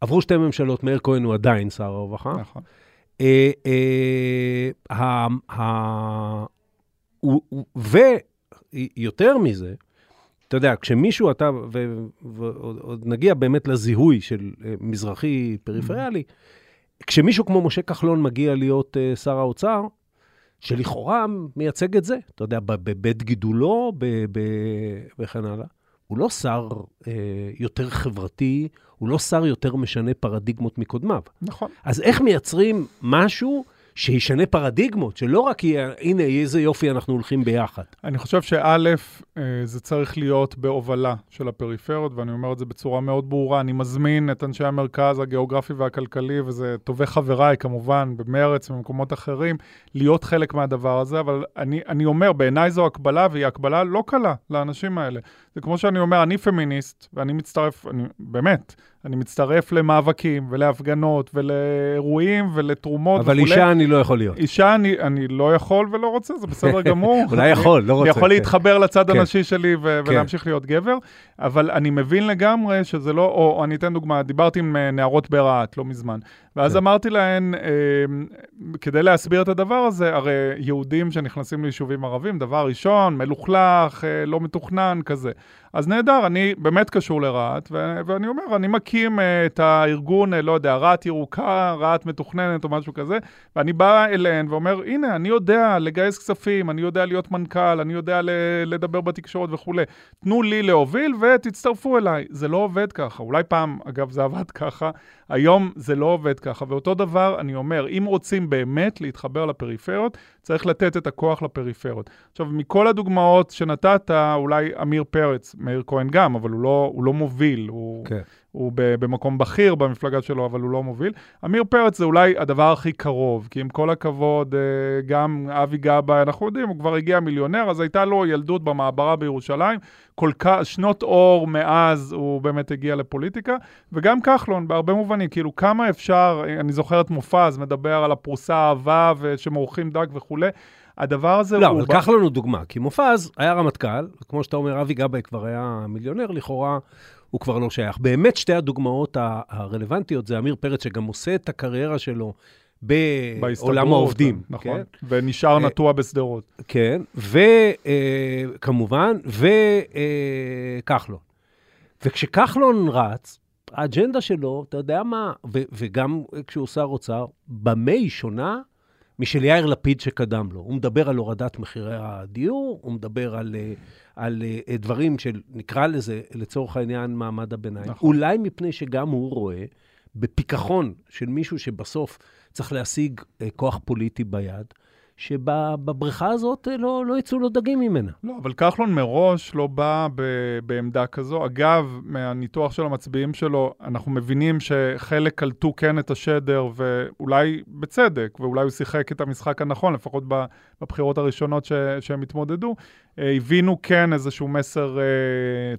עברו שתי ממשלות, מאיר כהן הוא עדיין שר הרווחה. נכון. ויותר מזה, אתה יודע, כשמישהו, אתה, ועוד עוד נגיע באמת לזיהוי של אה, מזרחי פריפריאלי, כשמישהו כמו משה כחלון מגיע להיות אה, שר האוצר, שלכאורה מייצג את זה, אתה יודע, בבית גידולו וכן הלאה, הוא לא שר אה, יותר חברתי, הוא לא שר יותר משנה פרדיגמות מקודמיו. נכון. אז איך מייצרים משהו שישנה פרדיגמות, שלא רק יהיה, הנה, איזה יופי, אנחנו הולכים ביחד. אני חושב שא', אה, זה צריך להיות בהובלה של הפריפריות, ואני אומר את זה בצורה מאוד ברורה. אני מזמין את אנשי המרכז הגיאוגרפי והכלכלי, וזה טובי חבריי כמובן, במרץ ובמקומות אחרים, להיות חלק מהדבר הזה, אבל אני, אני אומר, בעיניי זו הקבלה, והיא הקבלה לא קלה לאנשים האלה. זה כמו שאני אומר, אני פמיניסט, ואני מצטרף, אני, באמת, אני מצטרף למאבקים ולהפגנות ולאירועים ולתרומות אבל וכולי. אישה אני לא יכול להיות. אישה אני, אני לא יכול ולא רוצה, זה בסדר גמור. אולי יכול, לא רוצה. אני יכול כן. להתחבר לצד כן. הנשי שלי ו- כן. ולהמשיך להיות גבר, אבל אני מבין לגמרי שזה לא, או אני אתן דוגמה, דיברתי עם אה, נערות ברהט לא מזמן, ואז כן. אמרתי להן, אה, כדי להסביר את הדבר הזה, הרי יהודים שנכנסים ליישובים ערבים, דבר ראשון, מלוכלך, אה, לא מתוכנן, כזה. אז נהדר, אני באמת קשור לרהט, ו- ואני אומר, אני מקים אה, את הארגון, אה, לא יודע, רהט ירוקה, רהט מתוכננת או משהו כזה, ואני בא אליהן ואומר, הנה, אני יודע לגייס כספים, אני יודע להיות מנכ"ל, אני יודע ל- לדבר בתקשורת וכולי. תנו לי להוביל ותצטרפו אליי. זה לא עובד ככה. אולי פעם, אגב, זה עבד ככה, היום זה לא עובד ככה. ואותו דבר, אני אומר, אם רוצים באמת להתחבר לפריפריות, צריך לתת את הכוח לפריפריות. עכשיו, מכל הדוגמאות שנתת, אולי עמיר פרץ, מאיר כהן גם, אבל הוא לא, הוא לא מוביל, הוא, כן. הוא במקום בכיר במפלגה שלו, אבל הוא לא מוביל. עמיר פרץ זה אולי הדבר הכי קרוב, כי עם כל הכבוד, אה, גם אבי גבאי, אנחנו יודעים, הוא כבר הגיע מיליונר, אז הייתה לו ילדות במעברה בירושלים. כל כך, שנות אור מאז הוא באמת הגיע לפוליטיקה, וגם כחלון, בהרבה מובנים, כאילו כמה אפשר, אני זוכר את מופז מדבר על הפרוסה האהבה ושמורחים דג וכולי. הדבר הזה לא, הוא... אבל קח לנו דוגמה, כי מופז היה רמטכ"ל, כמו שאתה אומר, אבי גבאי כבר היה מיליונר, לכאורה הוא כבר לא שייך. באמת שתי הדוגמאות הרלוונטיות זה עמיר פרץ, שגם עושה את הקריירה שלו בעולם העובדים. נכון, כן? ונשאר אה, נטוע בשדרות. כן, וכמובן, וכחלון. וכשכחלון רץ, האג'נדה שלו, אתה יודע מה, וגם כשהוא שר אוצר, במה היא שונה משל יאיר לפיד שקדם לו. הוא מדבר על הורדת מחירי הדיור, הוא מדבר על, אה, על אה, דברים של, נקרא לזה, לצורך העניין, מעמד הביניים. נכון. אולי מפני שגם הוא רואה בפיכחון של מישהו שבסוף צריך להשיג אה, כוח פוליטי ביד, שבבריכה הזאת אה, לא, לא יצאו לו דגים ממנה. לא, אבל כחלון מראש לא בא ב- בעמדה כזו. אגב, מהניתוח של המצביעים שלו, אנחנו מבינים שחלק קלטו כן את השדר, ואולי בצדק, ואולי הוא שיחק את המשחק הנכון, לפחות בבחירות הראשונות ש- שהם התמודדו. אה, הבינו כן איזשהו מסר אה,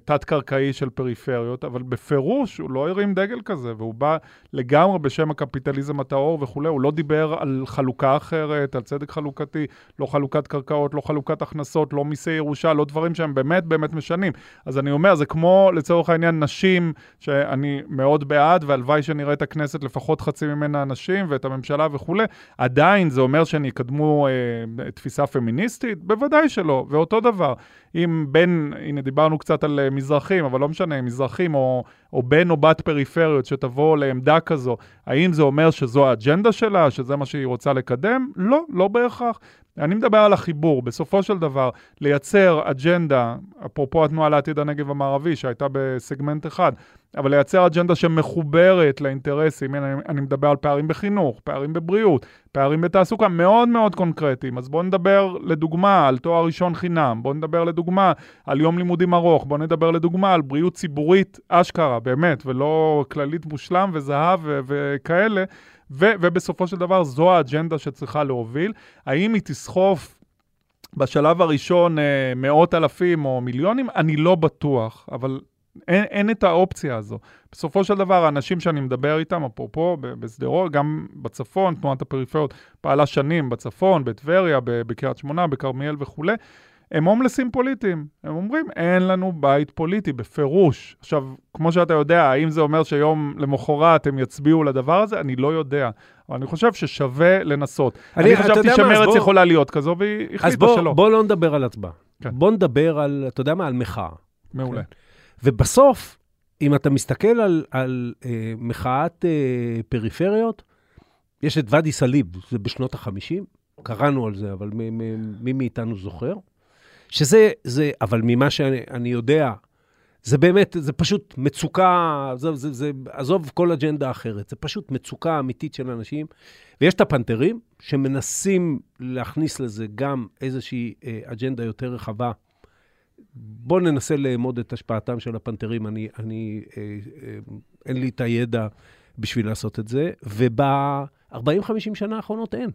תת-קרקעי של פריפריות, אבל בפירוש הוא לא הרים דגל כזה, והוא בא לגמרי בשם הקפיטליזם הטהור וכולי, הוא לא דיבר על חלוקה אחרת, על צדק חלוקתי, לא חלוקת קרקעות, לא חלוקת הכנסות, לא מיסי ירושה, לא דברים שהם באמת באמת משנים. אז אני אומר, זה כמו לצורך העניין נשים, שאני מאוד בעד, והלוואי שנראה את הכנסת לפחות חצי ממנה נשים, ואת הממשלה וכולי, עדיין זה אומר שהן יקדמו אה, תפיסה פמיניסטית? בוודאי שלא. ואותו דבר, אם בן, הנה דיברנו קצת על אה, מזרחים, אבל לא משנה, מזרחים או, או בן או בת פריפריות שתבוא לעמדה כזו, האם זה אומר שזו האג'נדה שלה, שזה מה שהיא רוצה לקדם? לא, לא בהכרח. אני מדבר על החיבור, בסופו של דבר, לייצר אג'נדה, אפרופו התנועה לעתיד הנגב המערבי, שהייתה בסגמנט אחד, אבל לייצר אג'נדה שמחוברת לאינטרסים, הנה, אני, אני מדבר על פערים בחינוך, פערים בבריאות, פערים בתעסוקה, מאוד מאוד קונקרטיים. אז בואו נדבר לדוגמה על תואר ראשון חינם, בואו נדבר לדוגמה על יום לימודים ארוך, בואו נדבר לדוגמה על בריאות ציבורית אשכרה, באמת, ולא כללית מושלם וזהב וכאלה. ובסופו של דבר זו האג'נדה שצריכה להוביל. האם היא תסחוף בשלב הראשון אה, מאות אלפים או מיליונים? אני לא בטוח, אבל אין, אין את האופציה הזו. בסופו של דבר, האנשים שאני מדבר איתם, אפרופו, בשדרות, גם בצפון, תנועת הפריפריות פעלה שנים בצפון, בטבריה, בקריית שמונה, בכרמיאל וכולי, הם הומלסים פוליטיים. הם אומרים, אין לנו בית פוליטי, בפירוש. עכשיו, כמו שאתה יודע, האם זה אומר שיום למחרת הם יצביעו לדבר הזה? אני לא יודע. אבל אני חושב ששווה לנסות. אני- אני, חשבתי אז שמרצ בוא- יכולה להיות כזו, והיא אז החליטה בוא, שלא. בוא לא נדבר על הצבעה. כן. בוא נדבר על, אתה יודע מה, על מחאה. מעולה. ובסוף, אם אתה מסתכל על, על אה, מחאת אה, פריפריות, יש את ואדי סאליב, זה בשנות ה-50, קראנו על זה, אבל מי, מי, מי מאיתנו זוכר? שזה, זה, אבל ממה שאני אני יודע, זה באמת, זה פשוט מצוקה, זה, זה, זה, עזוב כל אג'נדה אחרת, זה פשוט מצוקה אמיתית של אנשים. ויש את הפנתרים, שמנסים להכניס לזה גם איזושהי אה, אג'נדה יותר רחבה. בואו ננסה לאמוד את השפעתם של הפנתרים, אני, אני, אה, אה, אין לי את הידע בשביל לעשות את זה, וב-40-50 שנה האחרונות אין.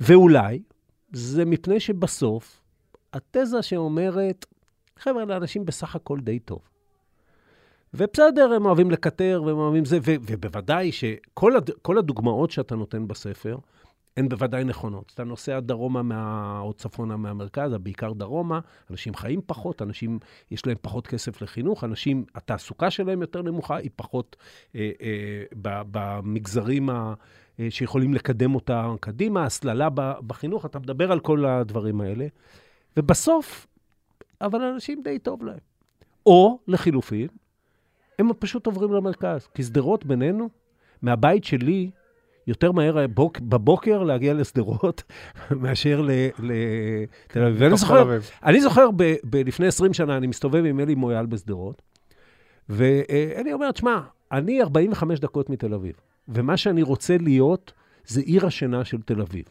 ואולי זה מפני שבסוף, התזה שאומרת, חבר'ה, לאנשים בסך הכל די טוב. ובסדר, הם אוהבים לקטר, והם אוהבים זה, ו- ובוודאי שכל הד- הדוגמאות שאתה נותן בספר, הן בוודאי נכונות. אתה נוסע דרומה מה... או צפונה מהמרכז, בעיקר דרומה, אנשים חיים פחות, אנשים, יש להם פחות כסף לחינוך, אנשים, התעסוקה שלהם יותר נמוכה, היא פחות אה, אה, במגזרים ה... אה, שיכולים לקדם אותה קדימה, הסללה בחינוך, אתה מדבר על כל הדברים האלה. ובסוף, אבל אנשים די טוב להם. או, לחילופין, הם פשוט עוברים למרכז. כי שדרות בינינו, מהבית שלי, יותר מהר הבוק, בבוקר להגיע לשדרות מאשר לתל אביב. ואני זוכר. אני זוכר ב, ב, לפני 20 שנה, אני מסתובב עם אלי מויאל בשדרות, ואלי אומר, תשמע, אני 45 דקות מתל אביב, ומה שאני רוצה להיות זה עיר השינה של תל אביב.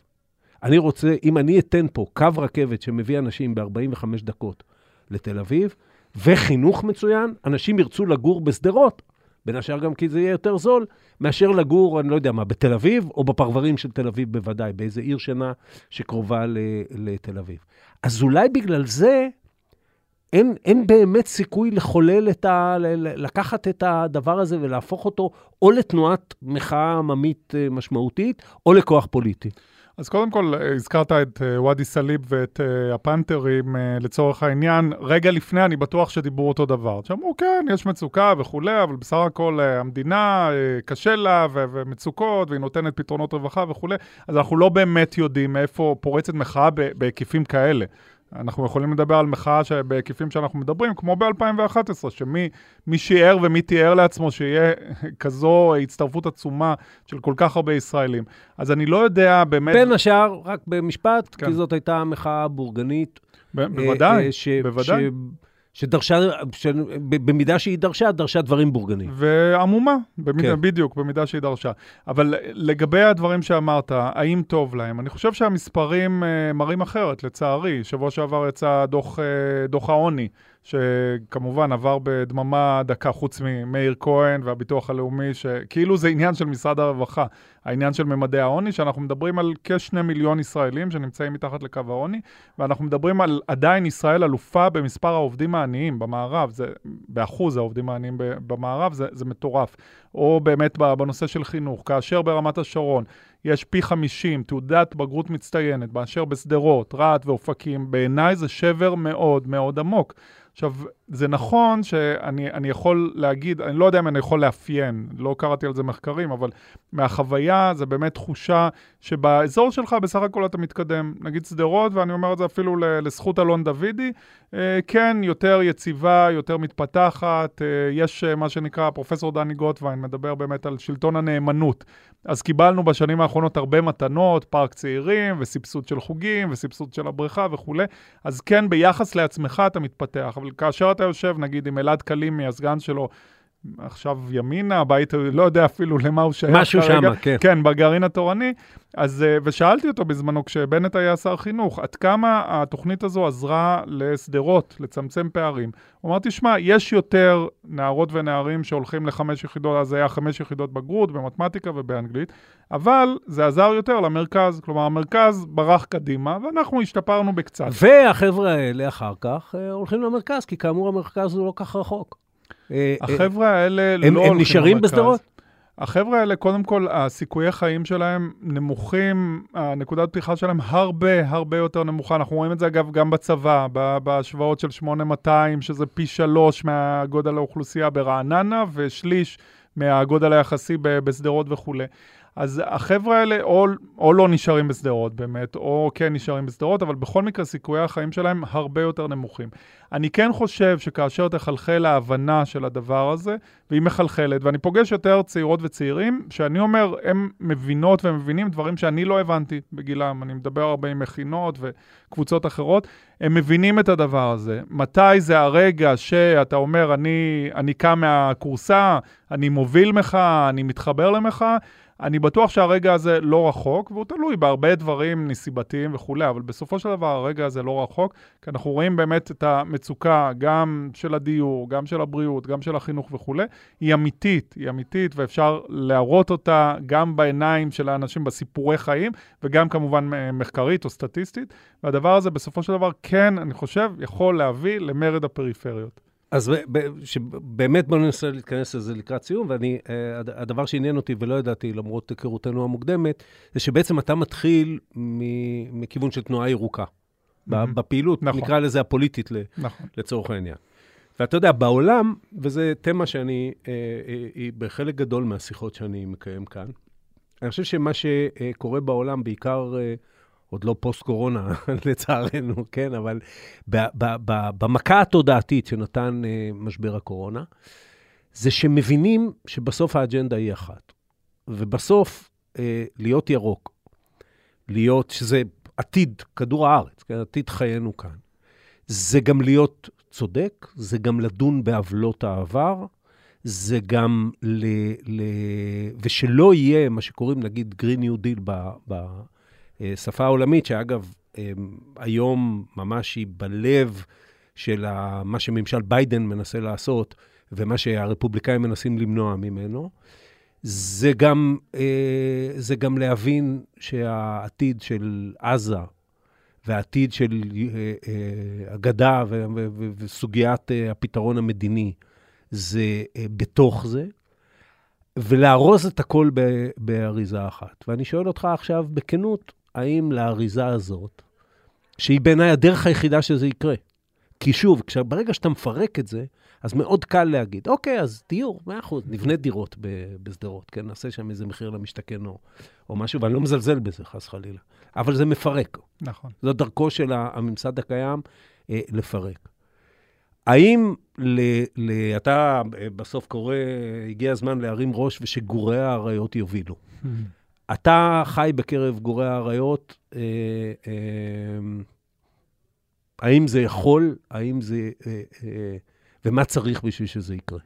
אני רוצה, אם אני אתן פה קו רכבת שמביא אנשים ב-45 דקות לתל אביב, וחינוך מצוין, אנשים ירצו לגור בשדרות, בין השאר גם כי זה יהיה יותר זול, מאשר לגור, אני לא יודע מה, בתל אביב, או בפרברים של תל אביב בוודאי, באיזה עיר שינה שקרובה לתל אביב. אז אולי בגלל זה אין, אין באמת סיכוי לחולל את ה... לקחת את הדבר הזה ולהפוך אותו או לתנועת מחאה עממית אה, משמעותית, או לכוח פוליטי. אז קודם כל, אה, הזכרת את אה, ואדי סאליב ואת הפנתרים לצורך העניין. רגע לפני, אני בטוח שדיברו אותו דבר. שאמרו, כן, יש מצוקה וכולי, אבל בסך הכל המדינה, קשה לה, ו- ומצוקות, והיא נותנת פתרונות רווחה וכולי. אז אנחנו לא באמת יודעים מאיפה פורצת מחאה בהיקפים כאלה. אנחנו יכולים לדבר על מחאה בהיקפים שאנחנו מדברים, כמו ב-2011, שמי מי שיער ומי תיאר לעצמו שיהיה כזו הצטרפות עצומה של כל כך הרבה ישראלים. אז אני לא יודע באמת... בין השאר, רק במשפט, כן. כי זאת הייתה מחאה בורגנית. ב- אה, בוודאי, אה, ש- בוודאי. ש- שדרשה, במידה שהיא דרשה, דרשה דברים בורגניים. ועמומה, במידה, כן. בדיוק, במידה שהיא דרשה. אבל לגבי הדברים שאמרת, האם טוב להם? אני חושב שהמספרים uh, מראים אחרת, לצערי. שבוע שעבר יצא דוח, uh, דוח העוני, שכמובן עבר בדממה דקה, חוץ ממאיר כהן והביטוח הלאומי, שכאילו זה עניין של משרד הרווחה, העניין של ממדי העוני, שאנחנו מדברים על כשני מיליון ישראלים שנמצאים מתחת לקו העוני, ואנחנו מדברים על עדיין ישראל אלופה במספר העובדים העניים במערב, זה באחוז העובדים העניים במערב, זה, זה מטורף. או באמת בנושא של חינוך, כאשר ברמת השרון יש פי 50 תעודת בגרות מצטיינת, באשר בשדרות, רהט ואופקים, בעיניי זה שבר מאוד מאוד עמוק. עכשיו, זה נכון שאני אני יכול להגיד, אני לא יודע אם אני יכול לאפיין, לא קראתי על זה מחקרים, אבל מהחוויה זה באמת תחושה שבאזור שלך בסך הכל אתה מתקדם. נגיד שדרות, ואני אומר את זה אפילו לזכות אלון דוידי, אה, כן, יותר יציבה, יותר מתפתחת, אה, יש אה, מה שנקרא, פרופסור דני גוטווין מדבר באמת על שלטון הנאמנות. אז קיבלנו בשנים האחרונות הרבה מתנות, פארק צעירים, וסבסוד של חוגים, וסבסוד של הבריכה וכולי. אז כן, ביחס לעצמך אתה מתפתח, אבל כאשר אתה יושב, נגיד, עם אלעד קלימי, הסגן שלו, עכשיו ימינה, הבית, לא יודע אפילו למה הוא שייך משהו כרגע. שמה, כן. כן, בגרעין התורני. אז, אה, ושאלתי אותו בזמנו, כשבנט היה שר חינוך, עד כמה התוכנית הזו עזרה לשדרות, לצמצם פערים. הוא אמר, תשמע, יש יותר נערות ונערים שהולכים לחמש יחידות, אז היה חמש יחידות בגרות במתמטיקה ובאנגלית, אבל זה עזר יותר למרכז. כלומר, המרכז ברח קדימה, ואנחנו השתפרנו בקצת. והחבר'ה האלה אחר כך אה, הולכים למרכז, כי כאמור המרכז הוא לא כך רחוק. אה, אה, החבר'ה האלה הם- לא הם הולכים נשארים למרכז. בשדרות? החבר'ה האלה, קודם כל, הסיכויי חיים שלהם נמוכים, הנקודת פתיחה שלהם הרבה הרבה יותר נמוכה. אנחנו רואים את זה, אגב, גם בצבא, בהשוואות של 8200, שזה פי שלוש מהגודל האוכלוסייה ברעננה, ושליש מהגודל היחסי בשדרות וכולי. אז החבר'ה האלה או, או לא נשארים בשדרות באמת, או כן נשארים בשדרות, אבל בכל מקרה סיכויי החיים שלהם הרבה יותר נמוכים. אני כן חושב שכאשר תחלחל ההבנה של הדבר הזה, והיא מחלחלת, ואני פוגש יותר צעירות וצעירים, שאני אומר, הם מבינות ומבינים דברים שאני לא הבנתי בגילם. אני מדבר הרבה עם מכינות וקבוצות אחרות, הם מבינים את הדבר הזה. מתי זה הרגע שאתה אומר, אני, אני קם מהכורסה, אני מוביל מחאה, אני מתחבר למחאה, אני בטוח שהרגע הזה לא רחוק, והוא תלוי בהרבה דברים נסיבתיים וכולי, אבל בסופו של דבר הרגע הזה לא רחוק, כי אנחנו רואים באמת את המצוקה, גם של הדיור, גם של הבריאות, גם של החינוך וכולי, היא אמיתית, היא אמיתית, ואפשר להראות אותה גם בעיניים של האנשים בסיפורי חיים, וגם כמובן מחקרית או סטטיסטית, והדבר הזה בסופו של דבר כן, אני חושב, יכול להביא למרד הפריפריות. אז ב- ב- שבאמת בואו ננסה להתכנס לזה לקראת סיום, ואני, אה, הד- הדבר שעניין אותי ולא ידעתי, למרות היכרותנו המוקדמת, זה שבעצם אתה מתחיל מכיוון של תנועה ירוקה. מהמם. בפעילות, נכון. נקרא לזה הפוליטית נכון. לצורך העניין. ואתה יודע, בעולם, וזו תמה שאני, אה, אה, היא בחלק גדול מהשיחות שאני מקיים כאן, אני חושב שמה שקורה בעולם, בעיקר, אה, עוד לא פוסט-קורונה, לצערנו, כן, אבל ב- ב- ב- במכה התודעתית שנתן אה, משבר הקורונה, זה שמבינים שבסוף האג'נדה היא אחת. ובסוף, אה, להיות ירוק, להיות, שזה עתיד כדור הארץ, כן, עתיד חיינו כאן, זה גם להיות צודק, זה גם לדון בעוולות העבר, זה גם ל... ל... ושלא יהיה מה שקוראים, נגיד, Green New Deal ב... בשפה העולמית, שאגב, אמ, היום ממש היא בלב של. מה שממשל ביידן מנסה לעשות, ומה שהרפובליקאים מנסים למנוע ממנו. זה גם, אה, זה גם להבין שהעתיד של עזה והעתיד של אה, אה, הגדה וסוגיית אה, הפתרון המדיני זה אה, בתוך זה, ולארוז את הכל באריזה אחת. ואני שואל אותך עכשיו בכנות, האם לאריזה הזאת, שהיא בעיניי הדרך היחידה שזה יקרה, כי שוב, כש- ברגע שאתה מפרק את זה, אז מאוד קל להגיד, אוקיי, אז דיור, מאה אחוז, נבנה דירות בשדרות, כן, נעשה שם איזה מחיר למשתכן או, או משהו, ואני לא מזלזל בזה, חס חלילה. אבל זה מפרק. נכון. זו דרכו של הממסד הקיים אה, לפרק. האם ל, ל, אתה אה, בסוף קורא, הגיע הזמן להרים ראש ושגורי האריות יובילו. אתה חי בקרב גורי האריות, אה, אה, האם זה יכול, האם זה, אה, ומה צריך בשביל שזה יקרה?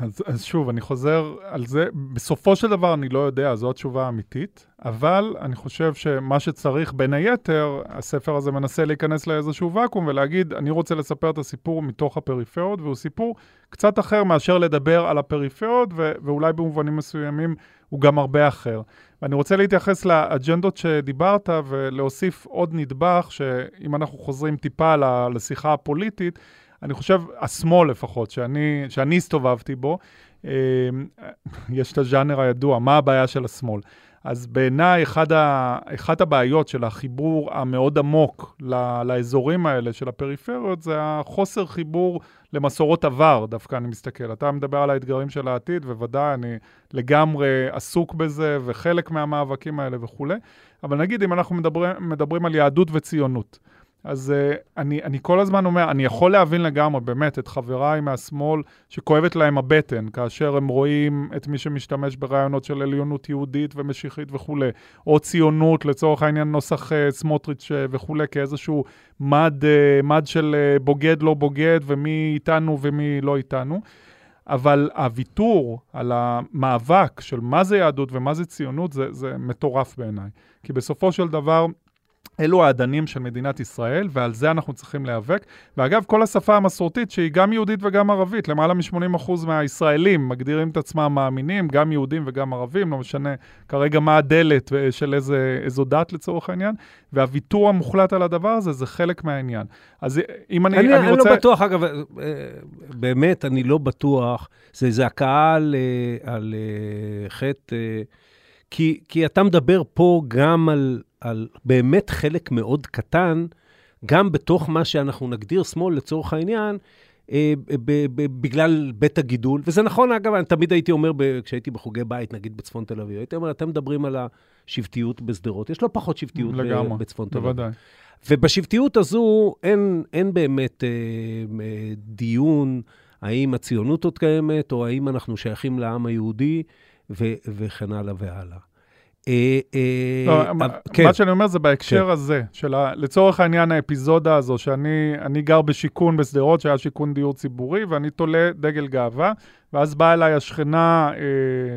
אז, אז שוב, אני חוזר על זה. בסופו של דבר, אני לא יודע, זו התשובה האמיתית, אבל אני חושב שמה שצריך, בין היתר, הספר הזה מנסה להיכנס לאיזשהו ואקום ולהגיד, אני רוצה לספר את הסיפור מתוך הפריפריות, והוא סיפור קצת אחר מאשר לדבר על הפריפריות, ו- ואולי במובנים מסוימים הוא גם הרבה אחר. ואני רוצה להתייחס לאג'נדות שדיברת ולהוסיף עוד נדבך, שאם אנחנו חוזרים טיפה לשיחה הפוליטית, אני חושב, השמאל לפחות, שאני, שאני הסתובבתי בו, אה, יש את הז'אנר הידוע, מה הבעיה של השמאל. אז בעיניי, אחת הבעיות של החיבור המאוד עמוק לאזורים האלה של הפריפריות, זה החוסר חיבור למסורות עבר, דווקא אני מסתכל. אתה מדבר על האתגרים של העתיד, ובוודאי אני לגמרי עסוק בזה, וחלק מהמאבקים האלה וכולי. אבל נגיד, אם אנחנו מדברים, מדברים על יהדות וציונות, אז uh, אני, אני כל הזמן אומר, אני יכול להבין לגמרי, באמת, את חבריי מהשמאל שכואבת להם הבטן, כאשר הם רואים את מי שמשתמש ברעיונות של עליונות יהודית ומשיחית וכולי, או ציונות, לצורך העניין נוסח uh, סמוטריץ' uh, וכולי, כאיזשהו מד, uh, מד של uh, בוגד לא בוגד, ומי איתנו ומי לא איתנו. אבל הוויתור על המאבק של מה זה יהדות ומה זה ציונות, זה, זה מטורף בעיניי. כי בסופו של דבר, אלו האדנים של מדינת ישראל, ועל זה אנחנו צריכים להיאבק. ואגב, כל השפה המסורתית, שהיא גם יהודית וגם ערבית, למעלה מ-80% מהישראלים מגדירים את עצמם מאמינים, גם יהודים וגם ערבים, לא משנה כרגע מה הדלת של איזה, איזו דת לצורך העניין, והוויתור המוחלט על הדבר הזה, זה חלק מהעניין. אז אם אני, אני, אני, אני רוצה... לא בטוח, אגב, אה, באמת, אני לא בטוח. זה זעקה על, אה, על אה, חטא, אה, כי, כי אתה מדבר פה גם על, על באמת חלק מאוד קטן, גם בתוך מה שאנחנו נגדיר שמאל לצורך העניין, אה, בגלל בית הגידול, וזה נכון, אגב, אני תמיד הייתי אומר, כשהייתי בחוגי בית, נגיד בצפון תל אביב, הייתי אומר, אתם מדברים על השבטיות בשדרות, יש לא פחות שבטיות ב- לגמרי, בצפון תל אביב. בוודאי. ובשבטיות הזו אין, אין באמת אה, אה, דיון האם הציונות עוד קיימת, או האם אנחנו שייכים לעם היהודי, ו, וכן הלאה והלאה. אה, אה, לא, אה, מה, כן, מה שאני אומר זה בהקשר כן. הזה, של לצורך העניין האפיזודה הזו, שאני אני גר בשיכון בשדרות, שהיה שיכון דיור ציבורי, ואני תולה דגל גאווה, ואז באה אליי השכנה אה,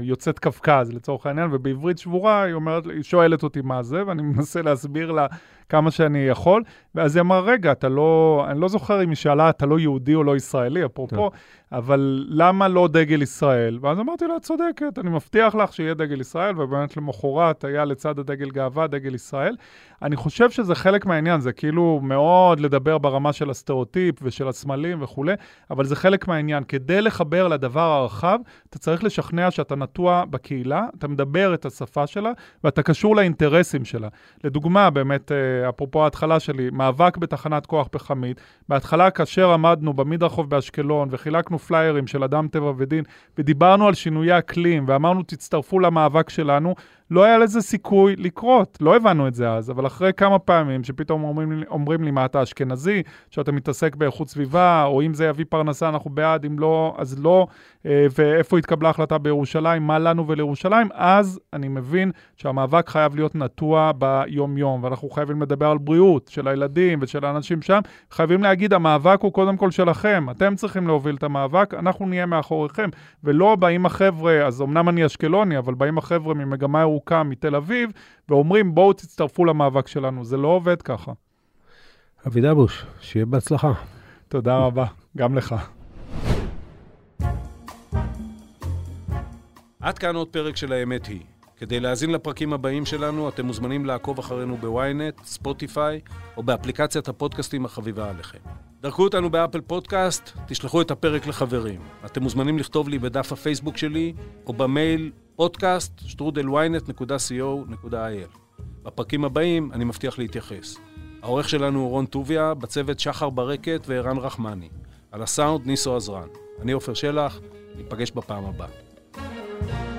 יוצאת קווקז, לצורך העניין, ובעברית שבורה היא אומרת, היא שואלת אותי מה זה, ואני מנסה להסביר לה כמה שאני יכול, ואז היא אמרה, רגע, אתה לא, אני לא זוכר אם היא שאלה, אתה לא יהודי או לא ישראלי, אפרופו, טוב. אבל למה לא דגל ישראל? ואז אמרתי לה, את צודקת, אני מבטיח לך שיהיה דגל ישראל, ובאמת למחרת היה לצד הדגל גאווה דגל ישראל. אני חושב שזה חלק מהעניין, זה כאילו מאוד לדבר ברמה של הסטריאוטיפ ושל הסמלים וכולי, אבל זה חלק מהעניין. כדי לחבר לדבר הרחב, אתה צריך לשכנע שאתה נטוע בקהילה, אתה מדבר את השפה שלה, ואתה קשור לאינטרסים שלה. לדוגמה, באמת, אה, אפרופו ההתחלה שלי, מאבק בתחנת כוח פחמית. בהתחלה, כאשר עמדנו במדרחוב באשקלון וחילקנו פליירים של אדם טבע ודין, ודיברנו על שינויי אקלים, ואמרנו, תצטרפו למאבק שלנו, לא היה לזה סיכוי לקרות. לא הבנו את זה אז, אבל אחרי כמה פעמים שפתאום אומרים, אומרים לי, מה אתה אשכנזי, שאתה מתעסק באיכות סביבה, או אם זה יביא פרנסה, אנחנו בעד, אם לא, אז לא, ואיפה התקבלה החלטה בירושלים, מה לנו ולירושלים, אז אני מבין שהמאבק חייב להיות נטוע ביום-יום, ואנחנו חייבים לדבר על בריאות של הילדים ושל האנשים שם. חייבים להגיד, המאבק הוא קודם כל שלכם, אתם צריכים להוביל את המאבק, אנחנו נהיה מאחוריכם, ולא באים החבר'ה, אז אמנם אני אשקלוני, אבל באים החבר'ה ממגמה ירוקה. מתל אביב, ואומרים, בואו תצטרפו למאבק שלנו. זה לא עובד ככה. אבי דבוש, שיהיה בהצלחה. תודה רבה, גם לך. עד כאן עוד פרק של האמת היא. כדי להאזין לפרקים הבאים שלנו, אתם מוזמנים לעקוב אחרינו בוויינט, ספוטיפיי, או באפליקציית הפודקאסטים החביבה עליכם. דרגו אותנו ב Apple Podcasts, תשלחו את הפרק לחברים. אתם מוזמנים לכתוב לי בדף הפייסבוק שלי, או במייל פודקאסט, שטרודל ynet.co.il. בפרקים הבאים אני מבטיח להתייחס. העורך שלנו הוא רון טוביה, בצוות שחר ברקת וערן רחמני. על הסאונד ניסו עזרן. אני עופר שלח, ניפגש בפעם הבאה. thank you